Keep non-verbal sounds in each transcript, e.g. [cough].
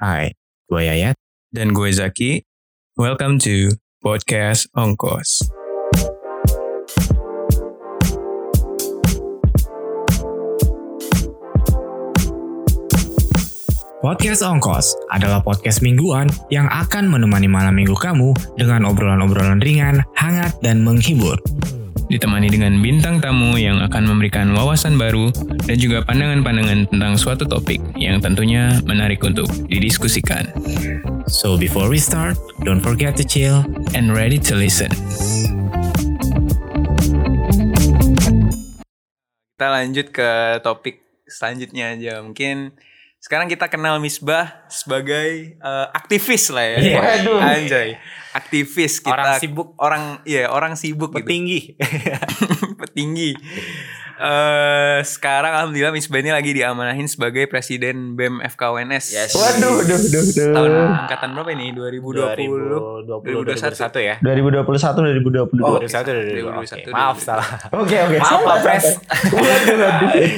Hai, gue Yayat. Dan gue Zaki. Welcome to Podcast Ongkos. Podcast Ongkos adalah podcast mingguan yang akan menemani malam minggu kamu dengan obrolan-obrolan ringan, hangat, dan menghibur. Ditemani dengan bintang tamu yang akan memberikan wawasan baru dan juga pandangan-pandangan tentang suatu topik yang tentunya menarik untuk didiskusikan. So before we start, don't forget to chill. And ready to listen. Kita lanjut ke topik selanjutnya aja. Mungkin sekarang kita kenal Misbah sebagai eh, aktivis lah ya. Iya. Waduh. Anjay. Aktivis kita. Orang sibuk. Orang iya, orang sibuk gitu. Petinggi. [laughs] Eh sekarang alhamdulillah Misbah ini lagi diamanahin sebagai presiden BEM FKWNS. Yes. Waduh, duh, duh, duh. Tahun angkatan berapa ini? 2020. 2020, 2021 ya. 2021 2022. Oh, 2021, 2022. 2021, Oke, Maaf 2022. salah. Oke oke. Maaf, Salah, Pak Pres. salah. Waduh, waduh.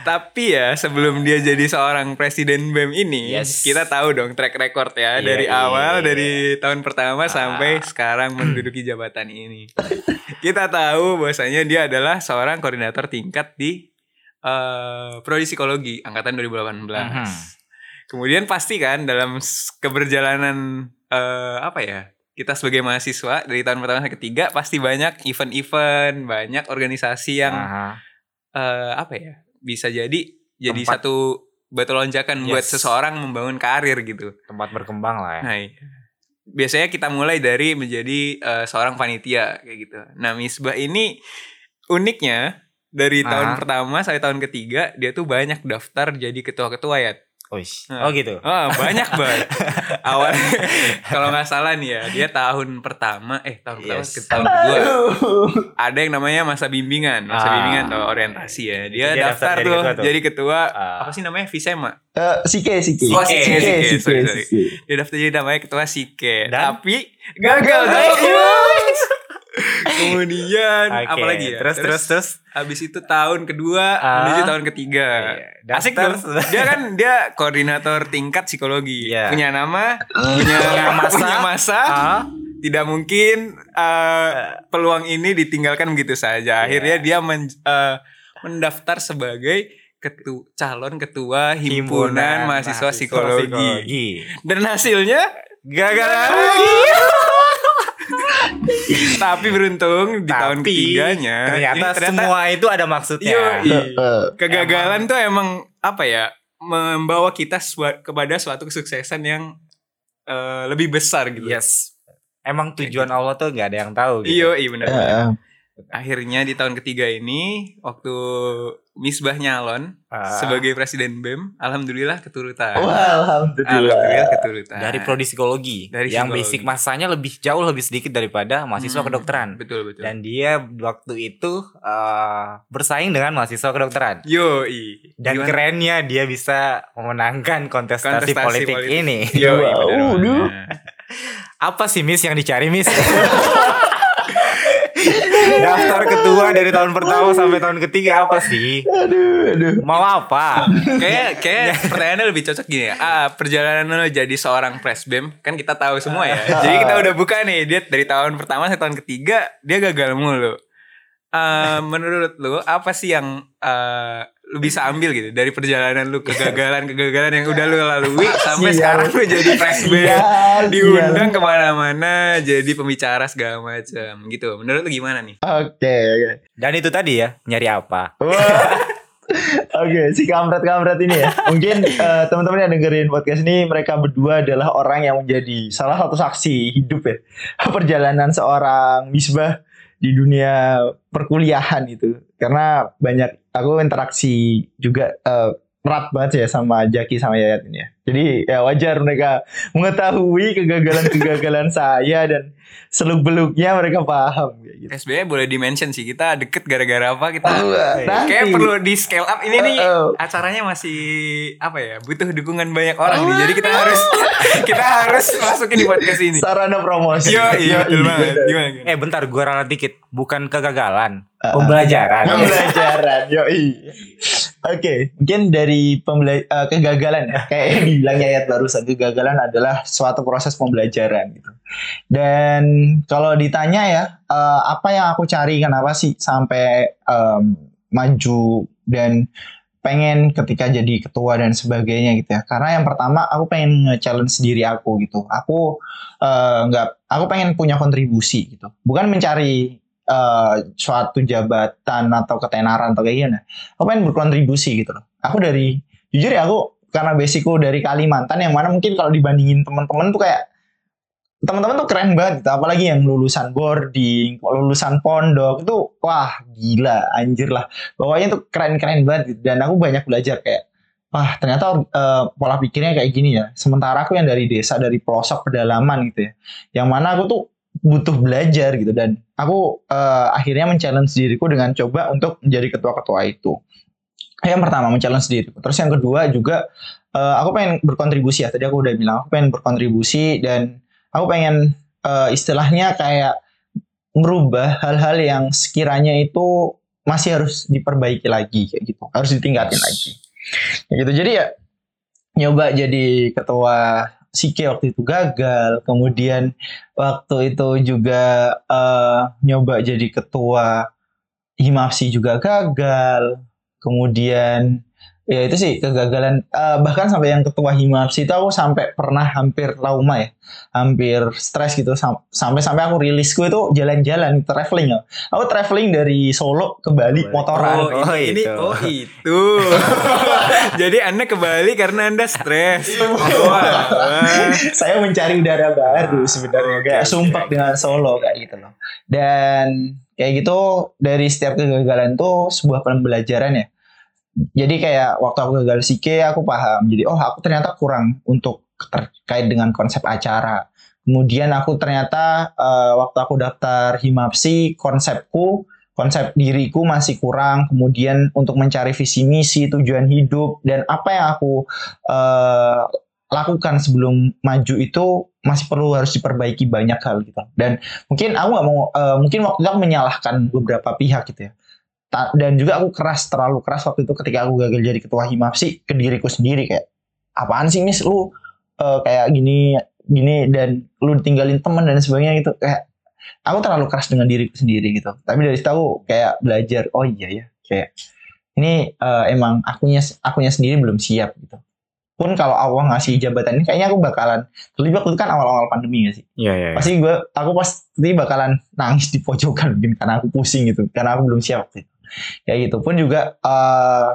Tapi ya sebelum dia jadi seorang presiden BEM ini, Yes. kita tahu dong track record ya Iya, dari iya, awal iya. dari tahun pertama sampai sekarang menduduki jabatan ini. [laughs] kita tahu bahwasanya dia adalah seorang koordinator tingkat di eh prodi psikologi angkatan 2018. Mhm. Kemudian pasti kan dalam keberjalanan eh apa ya? Kita sebagai mahasiswa dari tahun pertama sampai ketiga pasti banyak event-event, banyak organisasi yang Aha. eh apa ya bisa jadi jadi Tempat- satu batu lonjakan buat Yes. seseorang membangun karir gitu. Tempat berkembang lah ya. Nah, iya. Biasanya kita mulai dari menjadi eh, seorang panitia kayak gitu. Nah, Misbah ini uniknya dari tahun Ah. pertama sampai tahun ketiga dia tuh banyak daftar jadi ketua-ketua ya. Uish. Nah. Oh gitu. Oh, banyak banget. [laughs] Awal kalau nggak salah nih ya, dia tahun pertama eh tahun pertama Yes. ke tahun kedua ada yang namanya masa bimbingan, masa Ah. bimbingan atau orientasi ya. Dia, Dia daftar, daftar jadi tuh, ketua tuh. jadi ketua Ah. apa sih namanya Visema. Eh, Sike Sike. Oh, Sike, Sike. Sorry, sorry. Sike. Dia daftar jadi namanya ketua Sike. Dan? Tapi gagal dong. Kemudian Oke, apalagi ya? Terus terus terus. Habis itu tahun kedua Ah. menuju tahun ketiga. Iya, Asik daftar dong. Dia kan dia koordinator tingkat psikologi. Iya. Punya nama, punya Punya masa. [laughs] punya masa. Ah. Tidak mungkin eh, peluang ini ditinggalkan begitu saja. Akhirnya dia men- eh, mendaftar sebagai ketu calon ketua himpunan, mahasiswa, psikologi. Dan hasilnya gagal lagi. [laughs] Tapi beruntung di tahun Tapi, ketiganya Ternyata, ini semua itu ada maksudnya. Yoi. Eh, kegagalan tuh emang apa ya membawa kita sua- kepada suatu kesuksesan yang eh, lebih besar gitu. Yes. Emang tujuan Allah tuh nggak ada yang tahu gitu. Iya, iya benar. eh, eh. Akhirnya di tahun ketiga ini waktu Misbah nyalon Ah. sebagai presiden BEM, alhamdulillah keturutan. Wah, alhamdulillah. Alhamdulillah keturutan. dari prodi psikologi Dari yang psikologi. basic masanya lebih jauh lebih sedikit daripada mahasiswa Hmm, kedokteran Betul betul. dan dia waktu itu eh, bersaing dengan mahasiswa kedokteran Yo, dan kerennya dia bisa memenangkan kontestasi, Kontestasi politik, politik. ini Yo, Wow, apa sih Miss yang dicari Miss [laughs] daftar ketua dari tahun pertama sampai tahun ketiga apa sih Aduh, aduh. mau apa kayak kayak pertanyaannya lebih cocok gini ya. Ah, perjalanan lo jadi seorang presbem kan kita tahu semua ya. Jadi kita udah buka nih dia dari tahun pertama sampai tahun ketiga dia gagal mulu. Eh, menurut lu apa sih yang eh, lu bisa ambil gitu dari perjalanan lu kegagalan-kegagalan yang udah lu lalui [laughs] sampai sekarang lu jadi presbem Sial, diundang ke mana-mana jadi pembicara segala macam gitu. Menurut lu gimana nih? Oke, oke. dan itu tadi ya nyari apa. Oke, si kampret-kampret ini ya. Mungkin eh, teman-teman yang dengerin podcast ini mereka berdua adalah orang yang menjadi salah satu saksi hidup ya [laughs] perjalanan seorang Misbah di dunia perkuliahan itu. Karena banyak aku interaksi juga eh, erat banget ya sama Jaki sama Yayat ini ya. Jadi ya wajar mereka mengetahui kegagalan-kegagalan [laughs] saya dan seluk-beluknya mereka paham kayak gitu. SBY boleh dimention sih kita deket gara-gara apa kita Oh, nanti. kayak perlu di scale up ini nih Oh, oh. acaranya masih apa ya butuh dukungan banyak orang nih jadi kita harus [laughs] kita harus masukin di podcast ini Sarana promosi. iya iya bener. gimana gimana? eh bentar gue ralat dikit bukan kegagalan Ah. pembelajaran Pembelajaran, yoi. Oke, mungkin dari pembela- eh, kegagalan ya, kayak yang dibilangnya ayat barusan, kegagalan adalah suatu proses pembelajaran gitu. Dan kalau ditanya ya, eh, apa yang aku cari, kenapa sih sampai em, maju dan pengen ketika jadi ketua dan sebagainya gitu ya. Karena yang pertama aku pengen nge-challenge diri aku gitu. Aku eh, nggak, aku pengen punya kontribusi gitu. Bukan mencari eh, suatu jabatan atau ketenaran atau kayak gimana aku pengen berkontribusi gitu loh. Aku dari jujur ya aku karena basicku dari Kalimantan yang mana mungkin kalau dibandingin teman-teman tuh kayak teman-teman tuh keren banget gitu. Apalagi yang lulusan boarding, lulusan pondok itu wah gila anjir lah. Pokoknya tuh keren-keren banget gitu. Dan aku banyak belajar kayak wah ternyata eh, pola pikirnya kayak gini ya. Sementara aku yang dari desa dari pelosok pedalaman gitu ya. Yang mana aku tuh butuh belajar gitu dan aku eh, akhirnya men-challenge diriku dengan coba untuk menjadi ketua-ketua itu. Yang pertama men-challenge diriku. Terus yang kedua juga eh, aku pengen berkontribusi ya. Tadi aku udah bilang aku pengen berkontribusi dan aku pengen eh, istilahnya kayak merubah hal-hal yang sekiranya itu masih harus diperbaiki lagi kayak gitu. Harus ditingkatin lagi. Kayak gitu. Jadi ya nyoba jadi ketua Sike waktu itu gagal, kemudian waktu itu juga eh, nyoba jadi ketua Himapsi juga gagal, kemudian ya itu sih kegagalan Eh, bahkan sampai yang ketua Himapsi itu aku sampai pernah hampir trauma ya, hampir stres gitu Sam- sampai sampai aku rilisku itu jalan-jalan traveling ya, aku traveling dari Solo ke Bali motoran. Oh, Oh, ini, ini itu. oh itu. [laughs] Jadi Anda ke Bali karena Anda stres. Iya. [laughs] Saya mencari udara baru sebenarnya Oke, kayak oke, sumpah dengan Solo kayak gitu loh. Dan kayak gitu dari setiap kegagalan tuh sebuah pembelajaran ya. Jadi kayak waktu aku gagal Sike aku paham. Jadi oh aku ternyata kurang untuk terkait dengan konsep acara. Kemudian aku ternyata eh, waktu aku daftar Himapsi konsepku konsep diriku masih kurang. Kemudian untuk mencari visi misi tujuan hidup dan apa yang aku eh, lakukan sebelum maju itu masih perlu harus diperbaiki banyak hal gitu dan mungkin aku nggak mau eh, mungkin waktu itu menyalahkan beberapa pihak gitu ya dan juga aku keras terlalu keras waktu itu ketika aku gagal jadi ketua himapsi ke diriku sendiri kayak apaan sih mis lu eh, kayak gini gini dan lu ditinggalin teman dan sebagainya gitu. Kayak aku terlalu keras dengan diriku sendiri gitu. Tapi dari situ aku kayak belajar oh iya ya kayak ini eh, emang akunya akunya sendiri belum siap gitu. Pun kalau Allah ngasih jabatan ini kayaknya aku bakalan terlebih waktu itu kan awal-awal pandemi gak sih? Iya iya. pasti gue aku pasti bakalan nangis di pojokan mungkin karena aku pusing gitu karena aku belum siap waktu itu kayak gitu pun juga eh,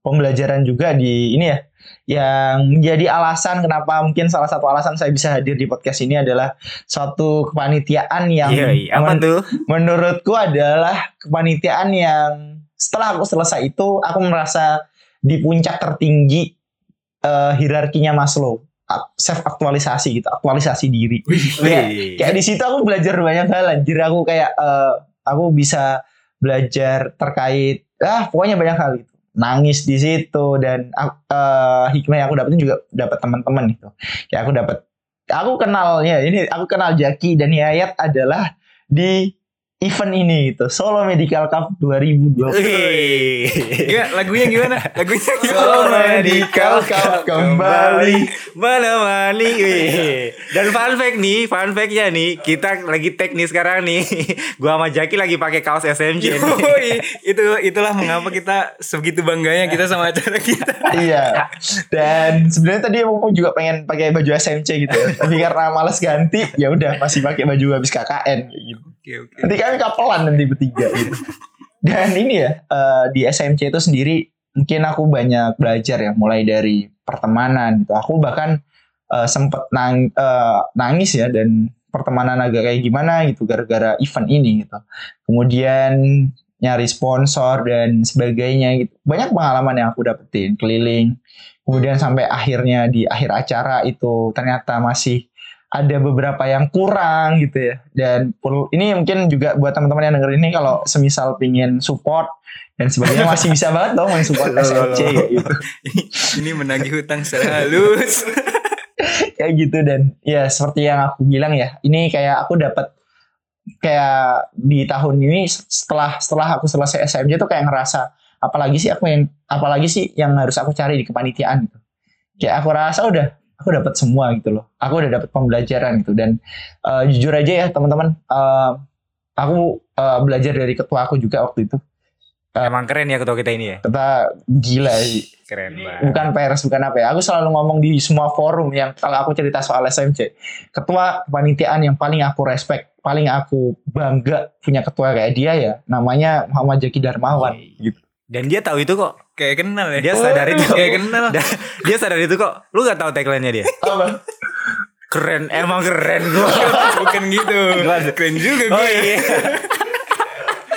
pembelajaran juga di ini ya yang menjadi alasan kenapa mungkin salah satu alasan saya bisa hadir di podcast ini adalah suatu kepanitiaan yang Iya iya. Apa men- tuh? menurutku adalah kepanitiaan yang setelah aku selesai itu aku merasa di puncak tertinggi eh, hierarkinya Maslow self aktualisasi gitu aktualisasi diri Kayak- Wih. kayak di situ aku belajar banyak hal anjir aku kayak eh, aku bisa belajar terkait ah pokoknya banyak hal gitu. Nangis di situ dan eh, hikmah yang aku dapetin juga dapat teman-teman gitu. Kayak aku dapat aku kenal ya ini aku kenal Jaki dan Yayat adalah di event ini gitu Solo Medical Cup 2020 Wih. Gak, lagunya gimana? Lagunya gimana? Solo Medical Cup kembali menemani. Dan fun fact nih, fun fact-nya nih, kita lagi teknis sekarang nih. Gua sama Jaki lagi pakai kaos SMJ. nih. Yoi, itu itulah mengapa kita sebegitu bangganya kita sama acara kita. iya dan sebenarnya tadi aku juga pengen pakai baju SMC gitu ya tapi karena males ganti ya udah masih pakai baju habis KKN gitu Oke, oke. nanti kami kapelan nanti bertiga gitu. [laughs] Dan ini ya eh, di SMC itu sendiri mungkin aku banyak belajar ya mulai dari pertemanan gitu. Aku bahkan eh, sempet nang, eh, nangis ya dan pertemanan agak kayak gimana gitu gara-gara event ini gitu. Kemudian nyari sponsor dan sebagainya gitu. Banyak pengalaman yang aku dapetin keliling. Kemudian sampai akhirnya di akhir acara itu ternyata masih ada beberapa yang kurang gitu ya. Dan perlu ini mungkin juga buat teman-teman yang denger ini kalau semisal pingin support dan sebagainya masih bisa banget dong main support SMC kayak gitu. [laughs] Ini menagih hutang secara halus. [laughs] kayak gitu dan ya seperti yang aku bilang ya ini kayak aku dapat kayak di tahun ini setelah setelah aku selesai SMJ tuh kayak ngerasa apalagi sih aku yang apalagi sih yang harus aku cari di kepanitiaan gitu. Kayak aku rasa udah aku dapat semua gitu loh. Aku udah dapat pembelajaran gitu. Dan eh, jujur aja ya teman-teman eh, aku eh, belajar dari ketua aku juga waktu itu. Emang keren ya ketua kita ini ya. kita gila. Sih Keren banget. bukan pers bukan apa ya. Aku selalu ngomong di semua forum yang kalau aku cerita soal SMC ketua kepanitiaan yang paling aku respect paling aku bangga punya ketua kayak dia ya namanya Muhammad Jaki Darmawan. Gitu Dan dia tahu itu kok. Kayak kenal ya. Dia sadar itu. Kayak kenal. Dia sadar itu kok. Lu gak tahu tagline-nya dia. apa Keren, emang keren gua. [laughs] Bukan gitu. Keren juga gue. Oh iya.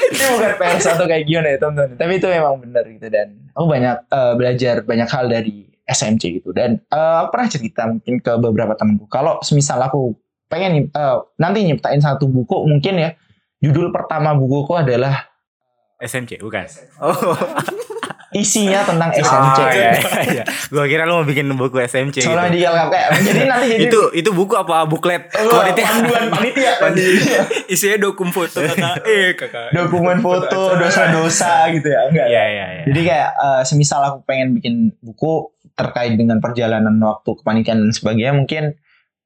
ini bukan pers atau kayak gimana ya teman-teman tapi itu memang benar gitu dan aku banyak eh, belajar banyak hal dari SMC gitu dan eh, aku pernah cerita mungkin ke beberapa temanku kalau semisal aku pengen nih, eh, nanti nyiptain satu buku mungkin ya judul pertama bukuku adalah SMC bukan? Oh. Isinya tentang SMC Oh, iya, iya, iya. Gua kira lu mau bikin buku SMC soalnya gitu. di kayak jadi nanti jadi Itu itu buku apa buklet Oh, Kualitas. panduan panitia [laughs] panitia. Isinya dokum foto kakak. Eh kakak. dokumen foto dosa-dosa gitu ya enggak Iya iya iya. Jadi kayak eh, semisal aku pengen bikin buku terkait dengan perjalanan waktu kepanitiaan dan sebagainya, mungkin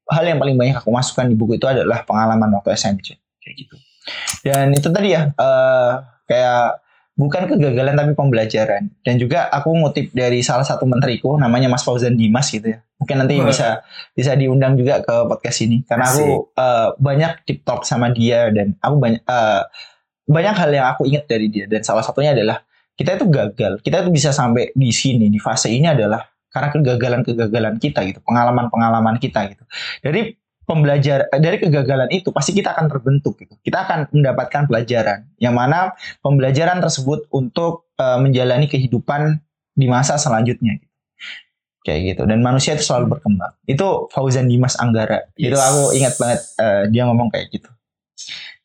hal yang paling banyak aku masukkan di buku itu adalah pengalaman waktu SMC kayak gitu. Dan itu tadi ya eh, kayak bukan kegagalan tapi pembelajaran. Dan juga aku ngutip dari salah satu menteriku namanya Mas Fauzan Dimas gitu ya. Mungkin nanti Wah. bisa bisa diundang juga ke podcast ini karena aku eh, banyak deep talk sama dia dan aku banyak eh, banyak hal yang aku ingat dari dia dan salah satunya adalah kita itu gagal. Kita itu bisa sampai di sini di fase ini adalah karena kegagalan-kegagalan kita gitu, pengalaman-pengalaman kita gitu. Dari pembelajar eh, dari kegagalan itu pasti kita akan terbentuk gitu. Kita akan mendapatkan pelajaran yang mana pembelajaran tersebut untuk eh, menjalani kehidupan di masa selanjutnya gitu. Kayak gitu dan manusia itu selalu berkembang. Itu Fauzan Dimas Anggara. Itu Yes. aku ingat banget eh, dia ngomong kayak gitu.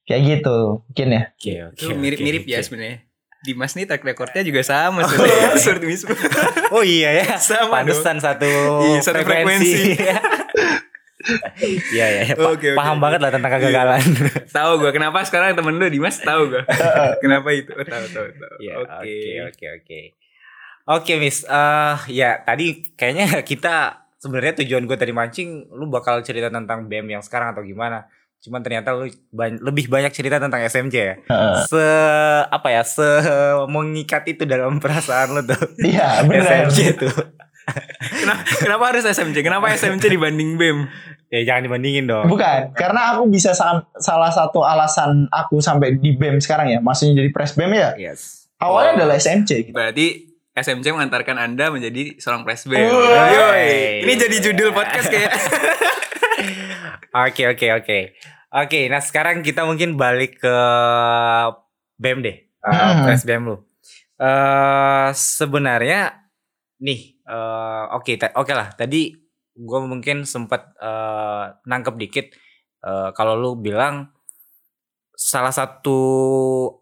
Kayak gitu, mungkin ya. Oke oke. Itu mirip-mirip oke, ya sebenarnya. Dimas nih track recordnya juga sama sebenarnya. Seperti Misbah. Oh iya ya. [laughs] Sama Pantesan satu Iya, satu frekuensi. Iya [laughs] iya. iya. Pa- Oke, oke, Paham oke. banget lah tentang kegagalan. tahu gue kenapa sekarang temen lu Dimas tahu gue. [laughs] kenapa itu? Oh, tahu tahu tahu. Iya, Oke. Oke oke oke. Oke Miss, eh ya tadi kayaknya [laughs] kita sebenarnya tujuan gue tadi mancing, lu bakal cerita tentang BEM yang sekarang atau gimana? Cuman ternyata lu ban- lebih banyak cerita tentang SMC ya. Heeh. Se apa ya, se mengikat itu dalam [laughs] perasaan lu tuh. Iya, benar. SMC itu. Kenapa, kenapa harus SMC? Kenapa SMC dibanding BEM? Ya jangan dibandingin dong. Bukan, karena aku bisa salah satu alasan aku sampai di BEM sekarang ya, maksudnya jadi pres BEM ya. Yes. Awalnya Oh. adalah SMC gitu. Berarti SMC mengantarkan Anda menjadi seorang presbem. Woi. Yoi. Ini jadi judul podcast kayak. [laughs] Oke oke oke. Oke, nah sekarang kita mungkin balik ke BEM deh. Uh, Hmm. Pres BEM lu. Eh sebenarnya nih eh, oke ta- oke lah tadi gue mungkin sempat eh, nangkep dikit eh, kalau lu bilang salah satu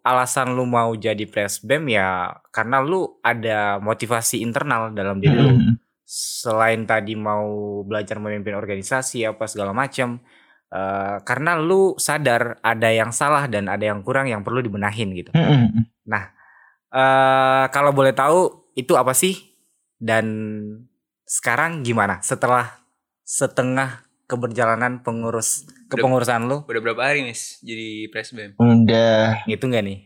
alasan lu mau jadi pres BEM ya karena lu ada motivasi internal dalam diri lu Mm. selain tadi mau belajar memimpin organisasi apa segala macam eh, karena lu sadar ada yang salah dan ada yang kurang yang perlu dibenahin gitu. Mm-mm. eh kalau boleh tahu itu apa sih dan sekarang gimana setelah setengah keberjalanan pengurus kepengurusan lu Udah berapa hari, Miss? Jadi presbem. Udah, itu enggak nih?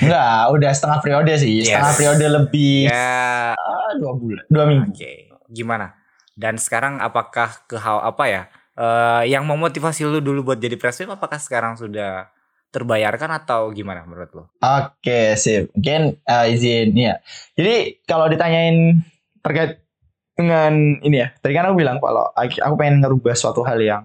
enggak, udah setengah periode sih, Yes. setengah periode lebih Ya ah, dua bulan, dua minggu. Oke, gimana? Dan sekarang apakah ke hal apa ya? eh yang memotivasi lu dulu buat jadi presiden apakah sekarang sudah terbayarkan atau gimana menurut lu? Oke, sip. Mungkin eh, izin ya. Jadi kalau ditanyain terkait dengan ini ya, tadi kan aku bilang kalau aku pengen ngerubah suatu hal yang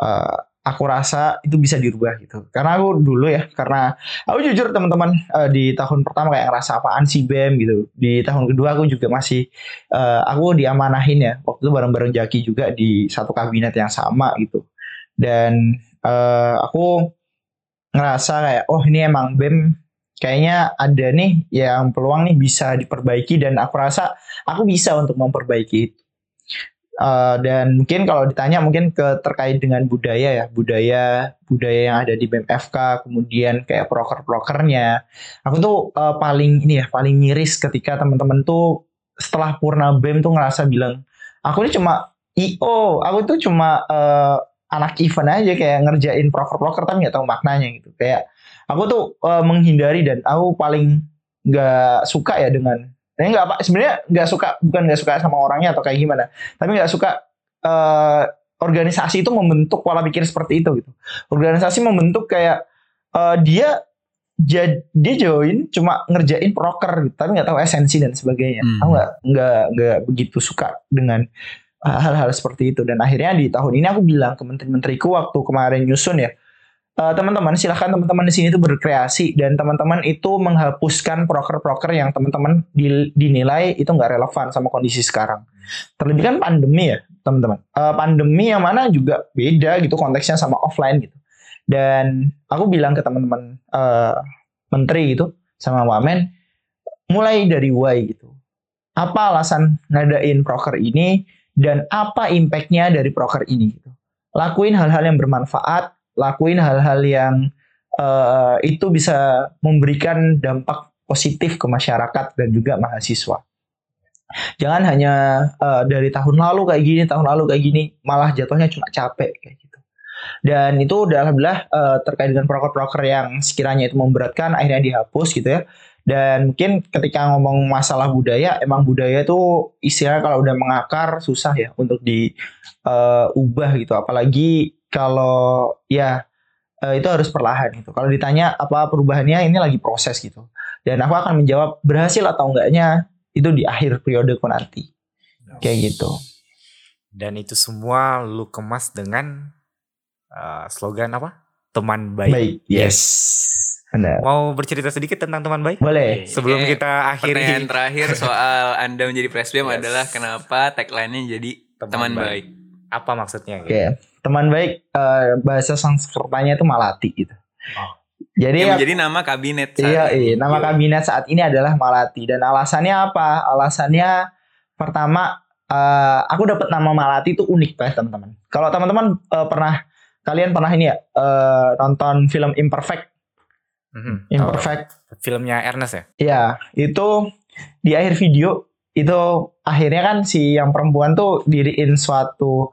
eh, aku rasa itu bisa dirubah gitu. Karena aku dulu ya, karena aku jujur teman-teman eh, di tahun pertama kayak ngerasa apaan sih BEM gitu. Di tahun kedua aku juga masih eh, aku diamanahin ya. Waktu itu bareng-bareng Jaki juga di satu kabinet yang sama gitu. Dan eh, aku ngerasa kayak oh ini emang BEM kayaknya ada nih yang peluang nih bisa diperbaiki dan aku rasa aku bisa untuk memperbaiki itu. Eh, dan mungkin kalau ditanya mungkin ke terkait dengan budaya ya budaya budaya yang ada di BMFK kemudian kayak proker-prokernya aku tuh eh, paling ini ya paling miris ketika teman-teman tuh setelah purna BEM tuh ngerasa bilang aku ini cuma IO aku tuh cuma eh, anak event aja kayak ngerjain proker-proker tapi nggak tahu maknanya gitu. Kayak aku tuh eh, menghindari dan aku paling nggak suka ya dengan ini nggak apa sebenarnya nggak suka bukan nggak suka sama orangnya atau kayak gimana tapi nggak suka eh, organisasi itu membentuk pola pikir seperti itu gitu. Organisasi membentuk kayak eh, dia jad- dia join cuma ngerjain proker gitu tapi nggak tahu esensi dan sebagainya. Hmm. aku nggak nggak nggak begitu suka dengan eh, hal-hal seperti itu dan akhirnya di tahun ini aku bilang ke menteri-menteriku waktu kemarin nyusun ya eh, teman-teman silahkan teman-teman di sini tuh berkreasi dan teman-teman itu menghapuskan proker-proker yang teman-teman di- dinilai itu nggak relevan sama kondisi sekarang. Terlebih kan pandemi ya teman-teman. Eh, pandemi yang mana juga beda gitu konteksnya sama offline gitu. Dan aku bilang ke teman-teman eh, menteri gitu sama wamen mulai dari why gitu. Apa alasan ngadain proker ini dan apa impactnya dari proker ini gitu. Lakuin hal-hal yang bermanfaat lakuin hal-hal yang eh, itu bisa memberikan dampak positif ke masyarakat dan juga mahasiswa. Jangan hanya eh, dari tahun lalu kayak gini, tahun lalu kayak gini, malah jatuhnya cuma capek kayak gitu. Dan itu alhamdulillah eh, terkait dengan proker-proker yang sekiranya itu memberatkan akhirnya dihapus gitu ya. Dan mungkin ketika ngomong masalah budaya, emang budaya itu istilahnya kalau udah mengakar susah ya untuk diubah gitu. Apalagi kalau ya eh, itu harus perlahan gitu. Kalau ditanya apa perubahannya ini lagi proses gitu. Dan aku akan menjawab berhasil atau enggaknya itu di akhir periodeku nanti. Kayak gitu. Dan itu semua lu kemas dengan uh, slogan apa? Teman baik. Baik. Yes. Benar. Mau bercerita sedikit tentang teman baik? Boleh. Sebelum Oke, kita Pertanyaan akhiri terakhir soal Anda menjadi presbem Yes. adalah kenapa tagline-nya jadi teman, baik. Apa maksudnya? Oke. Teman baik eh, bahasa Sanskertanya itu malati gitu. Oh. Jadi Yang ya- menjadi nama kabinet. saat Iya, ini. iya. Nama kabinet saat ini adalah Malati dan alasannya apa? Alasannya pertama eh, aku dapat nama Malati itu unik banget teman-teman. Kalau teman-teman eh, pernah kalian pernah ini ya eh, nonton film Imperfect? Mhm. Imperfect. Oh, filmnya Ernest ya? Ya, itu di akhir video itu akhirnya kan si yang perempuan tuh diriin suatu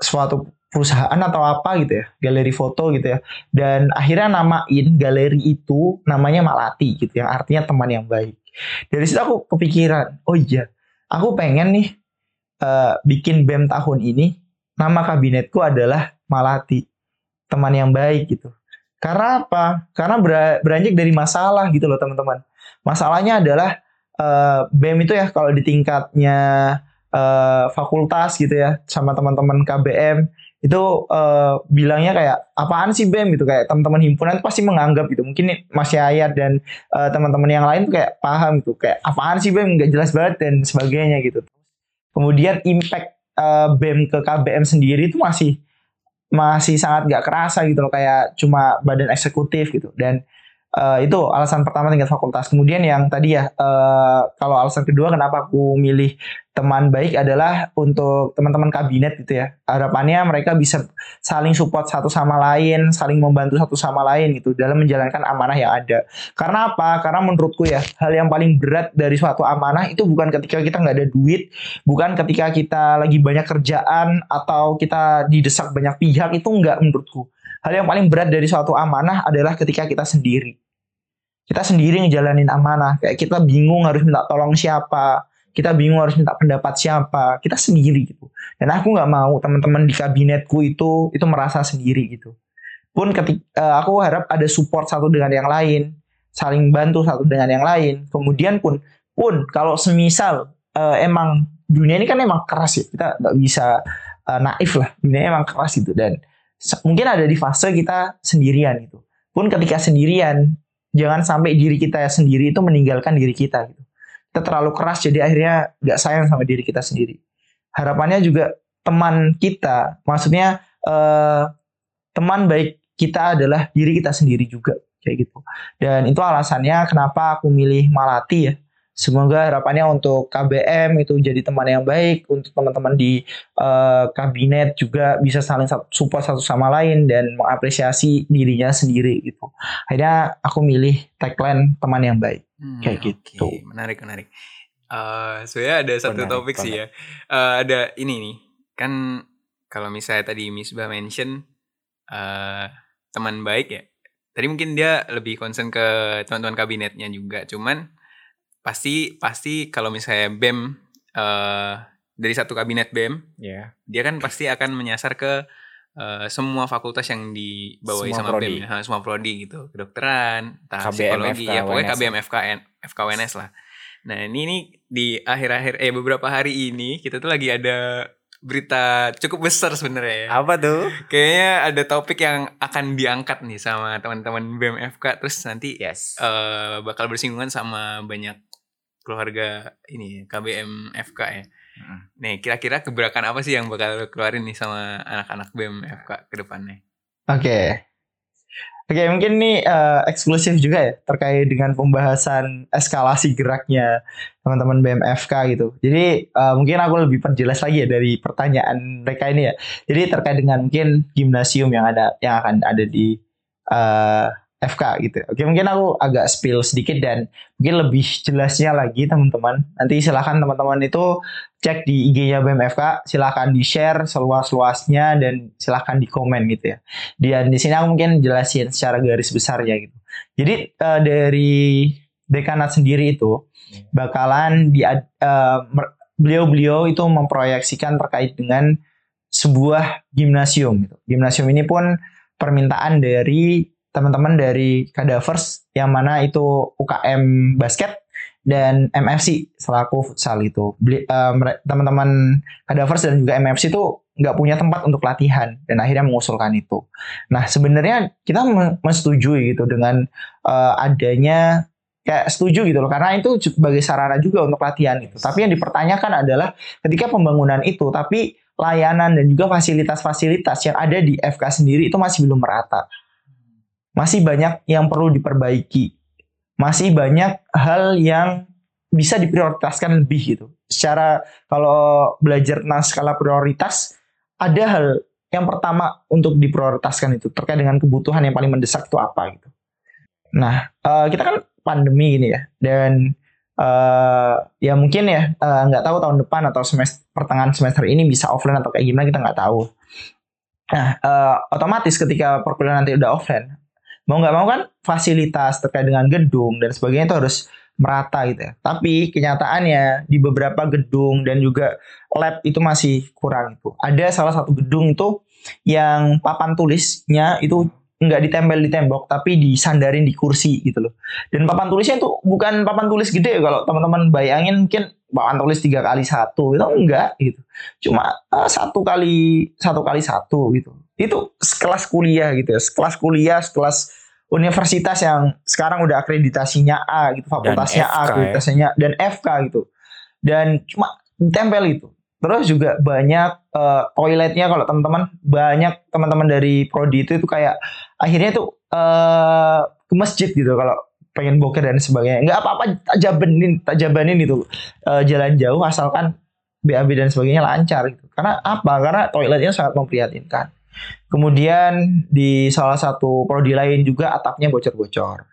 suatu perusahaan atau apa gitu ya, galeri foto gitu ya. Dan akhirnya namain galeri itu namanya Malati gitu yang artinya teman yang baik. Dari situ aku kepikiran, oh iya, aku pengen nih eh, bikin BEM tahun ini nama kabinetku adalah Malati, teman yang baik gitu. Karena apa? Karena ber- beranjak dari masalah gitu loh teman-teman. Masalahnya adalah eh, BEM itu ya kalau di tingkatnya eh, fakultas gitu ya sama teman-teman KBM itu eh, bilangnya kayak apaan sih BEM gitu. Kayak teman-teman himpunan pasti menganggap gitu. Mungkin Mas Yayat dan teman-teman yang lain tuh kayak paham gitu. Kayak apaan sih BEM nggak jelas banget dan sebagainya gitu. Kemudian impact eh, BEM ke KBM sendiri itu masih masih sangat nggak kerasa gitu loh kayak cuma badan eksekutif gitu. Dan eh, itu alasan pertama tingkat fakultas. Kemudian yang tadi ya eh, kalau alasan kedua kenapa aku milih teman baik adalah untuk teman-teman kabinet gitu ya. Harapannya mereka bisa saling support satu sama lain saling membantu satu sama lain gitu dalam menjalankan amanah yang ada. Karena apa? Karena menurutku ya hal yang paling berat dari suatu amanah itu bukan ketika kita nggak ada duit bukan ketika kita lagi banyak kerjaan atau kita didesak banyak pihak itu enggak menurutku. Hal yang paling berat dari suatu amanah adalah ketika kita sendiri kita sendiri ngejalanin amanah. Kayak kita bingung harus minta tolong siapa. Kita bingung harus minta pendapat siapa. Kita sendiri gitu. Dan aku nggak mau teman-teman di kabinetku itu itu merasa sendiri gitu. Pun ketika aku harap ada support satu dengan yang lain. Saling bantu satu dengan yang lain. Kemudian pun pun kalau semisal eh, emang dunia ini kan emang keras ya. Kita nggak bisa eh, naif lah. Dunia emang keras gitu. Dan mungkin ada di fase kita sendirian gitu. Pun ketika sendirian jangan sampai diri kita sendiri itu meninggalkan diri kita gitu. Kita terlalu keras jadi akhirnya nggak sayang sama diri kita sendiri. Harapannya juga teman kita maksudnya eh, teman baik kita adalah diri kita sendiri juga kayak gitu. Dan itu alasannya kenapa aku milih Malati ya semoga harapannya untuk KBM itu jadi teman yang baik untuk teman-teman di eh, kabinet juga bisa saling sa- support satu sama lain dan mengapresiasi dirinya sendiri gitu akhirnya aku milih tagline teman yang baik Hmm, Kayak oke. gitu. Menarik, menarik. Eh sebenarnya ada satu Menarik topik sih ya. Eh, ada ini nih. Kan kalau misalnya tadi Misbah mention eh teman baik ya. Tadi mungkin dia lebih concern ke teman-teman kabinetnya juga. Cuman pasti pasti kalau misalnya BEM eh dari satu kabinet BEM, Ya. dia kan pasti akan menyasar ke eh, semua fakultas yang dibawahi Semua sama prodi. BEM, Ha, semua prodi gitu, kedokteran, entah KBM, psikologi, FK, ya pokoknya WNS. KBM, FKN, FKWNS lah. Nah ini nih di akhir-akhir eh beberapa hari ini kita tuh lagi ada berita cukup besar sebenarnya ya. Apa tuh? [laughs] Kayaknya ada topik yang akan diangkat nih sama teman-teman BEM FK terus nanti Yes. eh, bakal bersinggungan sama banyak keluarga ini KBM FK ya. Nih kira-kira gebrakan apa sih yang bakal keluarin nih sama anak-anak BEM FK ke depannya? Oke. Oke, mungkin ini eh, eksklusif juga ya terkait dengan pembahasan eskalasi geraknya teman-teman BMFK gitu. Jadi eh, mungkin aku lebih perjelas lagi ya dari pertanyaan mereka ini ya. Jadi terkait dengan mungkin gimnasium yang ada yang akan ada di eh, FK gitu. Oke, mungkin aku agak spill sedikit dan mungkin lebih jelasnya lagi teman-teman. Nanti silahkan teman-teman itu cek di IG-nya BMFK, silahkan di-share seluas-luasnya dan silahkan di komen gitu ya. Dan di sini aku mungkin jelasin secara garis besarnya gitu. Jadi eh, dari dekanat sendiri itu bakalan di mer- beliau-beliau itu memproyeksikan terkait dengan sebuah gimnasium gitu. Gimnasium ini pun permintaan dari teman-teman dari Kadavers yang mana itu UKM basket dan MFC selaku futsal itu. Eh, Teman-teman Kadavers dan juga MFC itu nggak punya tempat untuk latihan dan akhirnya mengusulkan itu. Nah sebenarnya kita me- menyetujui gitu dengan eh, adanya kayak setuju gitu loh karena itu sebagai sarana juga untuk latihan gitu. Tapi yang dipertanyakan adalah ketika pembangunan itu tapi layanan dan juga fasilitas-fasilitas yang ada di FK sendiri itu masih belum merata. Masih banyak yang perlu diperbaiki. Masih banyak hal yang bisa diprioritaskan lebih gitu. Secara kalau belajar tentang skala prioritas ada hal yang pertama untuk diprioritaskan itu terkait dengan kebutuhan yang paling mendesak itu apa gitu. Nah, eh, kita kan pandemi ini ya dan eh, ya mungkin ya eh, nggak tahu tahun depan atau semester pertengahan semester ini bisa offline atau kayak gimana kita nggak tahu. Nah, eh, otomatis ketika perkuliahan nanti udah offline, mau nggak mau kan fasilitas terkait dengan gedung dan sebagainya itu harus merata gitu ya. Tapi kenyataannya di beberapa gedung dan juga lab itu masih kurang itu. Ada salah satu gedung itu yang papan tulisnya itu nggak ditempel di tembok tapi disandarin di kursi gitu loh. Dan papan tulisnya itu bukan papan tulis gede kalau teman-teman bayangin mungkin papan tulis tiga kali satu itu enggak gitu. Cuma eh, satu kali satu kali satu gitu. Itu sekelas kuliah gitu ya. Sekelas kuliah, sekelas universitas yang sekarang udah akreditasinya A gitu, fakultasnya A, FK ya. akreditasinya dan FK gitu. Dan cuma ditempel itu. Terus juga banyak eh, toiletnya kalau teman-teman banyak teman-teman dari prodi itu itu kayak akhirnya tuh eh ke masjid gitu kalau pengen boker dan sebagainya. Nggak apa-apa tak jabanin, tak jabanin itu eh, jalan jauh asalkan BAB dan sebagainya lancar gitu. Karena apa? Karena toiletnya sangat memprihatinkan. Kemudian di salah satu prodi lain juga atapnya bocor-bocor.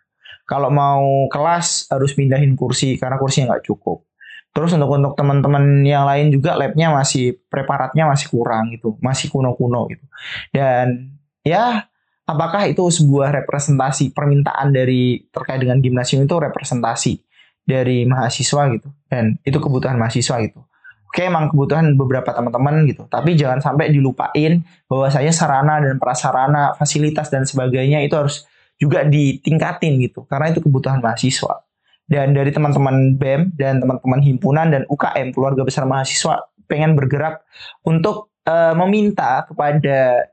Kalau mau kelas harus pindahin kursi karena kursinya nggak cukup. Terus untuk untuk teman-teman yang lain juga labnya masih preparatnya masih kurang gitu, masih kuno-kuno gitu. Dan ya apakah itu sebuah representasi permintaan dari terkait dengan gimnasium itu representasi dari mahasiswa gitu dan itu kebutuhan mahasiswa gitu. Oke emang kebutuhan beberapa teman-teman gitu, tapi jangan sampai dilupain bahwasanya sarana dan prasarana, fasilitas dan sebagainya itu harus juga ditingkatin gitu karena itu kebutuhan mahasiswa. Dan dari teman-teman BEM dan teman-teman himpunan dan UKM keluarga besar mahasiswa pengen bergerak untuk eh, meminta kepada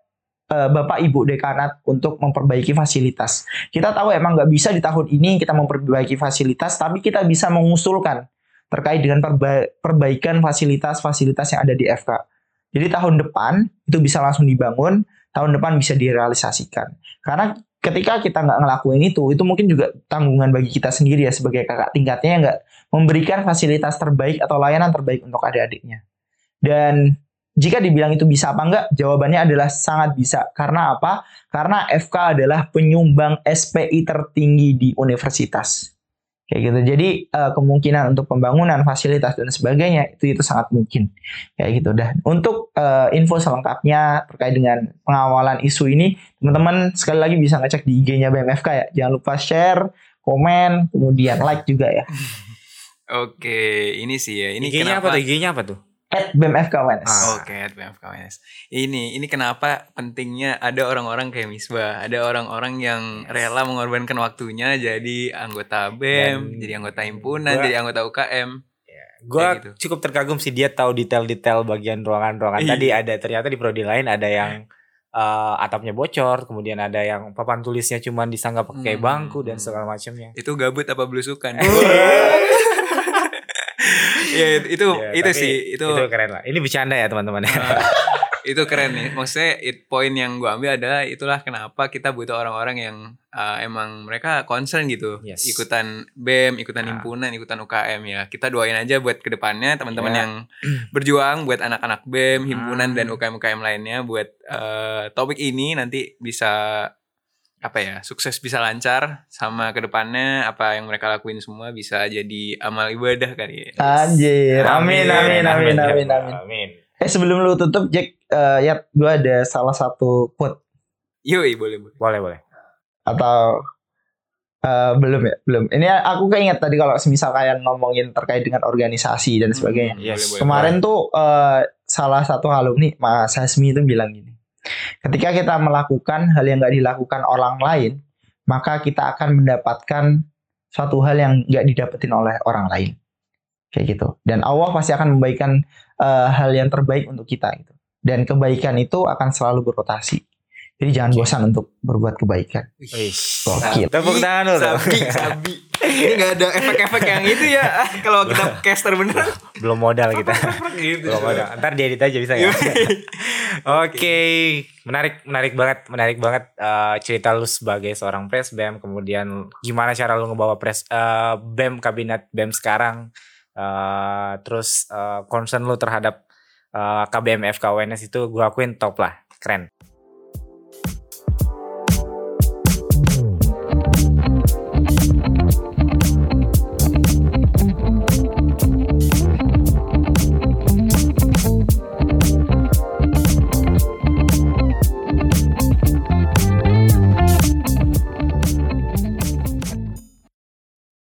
eh, Bapak Ibu dekanat untuk memperbaiki fasilitas. Kita tahu emang nggak bisa di tahun ini kita memperbaiki fasilitas, tapi kita bisa mengusulkan terkait dengan perba- perbaikan fasilitas-fasilitas yang ada di FK. Jadi tahun depan itu bisa langsung dibangun, tahun depan bisa direalisasikan. Karena ketika kita nggak ngelakuin itu, itu mungkin juga tanggungan bagi kita sendiri ya sebagai kakak tingkatnya yang nggak memberikan fasilitas terbaik atau layanan terbaik untuk adik-adiknya. Dan jika dibilang itu bisa apa enggak, jawabannya adalah sangat bisa. Karena apa? Karena FK adalah penyumbang SPI tertinggi di universitas. Kayak gitu. Jadi uh, kemungkinan untuk pembangunan fasilitas dan sebagainya itu itu sangat mungkin. Kayak gitu. Dan untuk uh, info selengkapnya terkait dengan pengawalan isu ini, teman-teman sekali lagi bisa ngecek di IG-nya BMFK ya. Jangan lupa share, komen, kemudian like juga ya. [laughs] Oke, ini sih ya. Ini IG-nya apa kenapa? tuh? IG-nya apa tuh? At BMFK UNS. Ah. Oke, at BMFK UNS. Ini ini kenapa pentingnya ada orang-orang kayak Misbah, ada orang-orang yang rela mengorbankan waktunya jadi anggota BEM, Dan jadi anggota himpunan, gua- jadi anggota UKM. Gue Kayak gitu. cukup terkagum sih dia tahu detail-detail bagian ruangan-ruangan Iya. tadi ada ternyata di prodi lain ada yang eh, atapnya bocor, kemudian ada yang papan tulisnya cuma disanggap pakai Hmm. bangku dan segala macamnya. Itu gabut apa belusukan? [laughs] ya itu itu, Ya, itu tapi sih itu itu keren lah. Ini bercanda ya teman-teman. Uh, itu keren nih. Maksudnya it, poin yang gua ambil adalah itulah kenapa kita butuh orang-orang yang uh, emang mereka concern gitu. Yes. Ikutan BEM, ikutan Ah. himpunan, ikutan UKM ya. Kita doain aja buat ke depannya teman-teman Ya. yang [clears throat] berjuang buat anak-anak BEM, himpunan Ah. dan UKM-UKM lainnya buat uh, topik ini nanti bisa apa ya sukses bisa lancar sama ke depannya apa yang mereka lakuin semua bisa jadi amal ibadah kali ya. Anjir. Amin, amin, amin, amin, amin. amin. Eh sebelum lu tutup Jack, eh ya gue ada salah satu quote Yoi boleh boleh. Boleh, boleh. atau eh, belum ya, belum. Ini aku keinget tadi kalau semisal kalian ngomongin terkait dengan organisasi dan sebagainya. Hmm, Yes. boleh, boleh. Kemarin tuh eh, salah satu alumni Mas Hasmi itu bilang gini. Ketika kita melakukan hal yang nggak dilakukan orang lain, maka kita akan mendapatkan suatu hal yang nggak didapetin oleh orang lain. Kayak gitu. Dan Allah pasti akan memberikan eh, hal yang terbaik untuk kita gitu. Dan kebaikan itu akan selalu berotasi. Jadi jangan bosan untuk berbuat kebaikan. Gokil. Tepuk tangan dulu. Sabi, sabi. Ini gak ada efek-efek yang itu ya. [laughs] Kalau kita caster beneran. Belum modal kita. gitu. Belum modal. Ntar diedit aja bisa ya. Oke, menarik, menarik banget, menarik banget eh, cerita lu sebagai seorang pres BEM, kemudian gimana cara lu ngebawa pres eh, BEM kabinet BEM sekarang, eh, terus concern lu terhadap eh, KBM FKWNS itu gue akuin top lah, keren.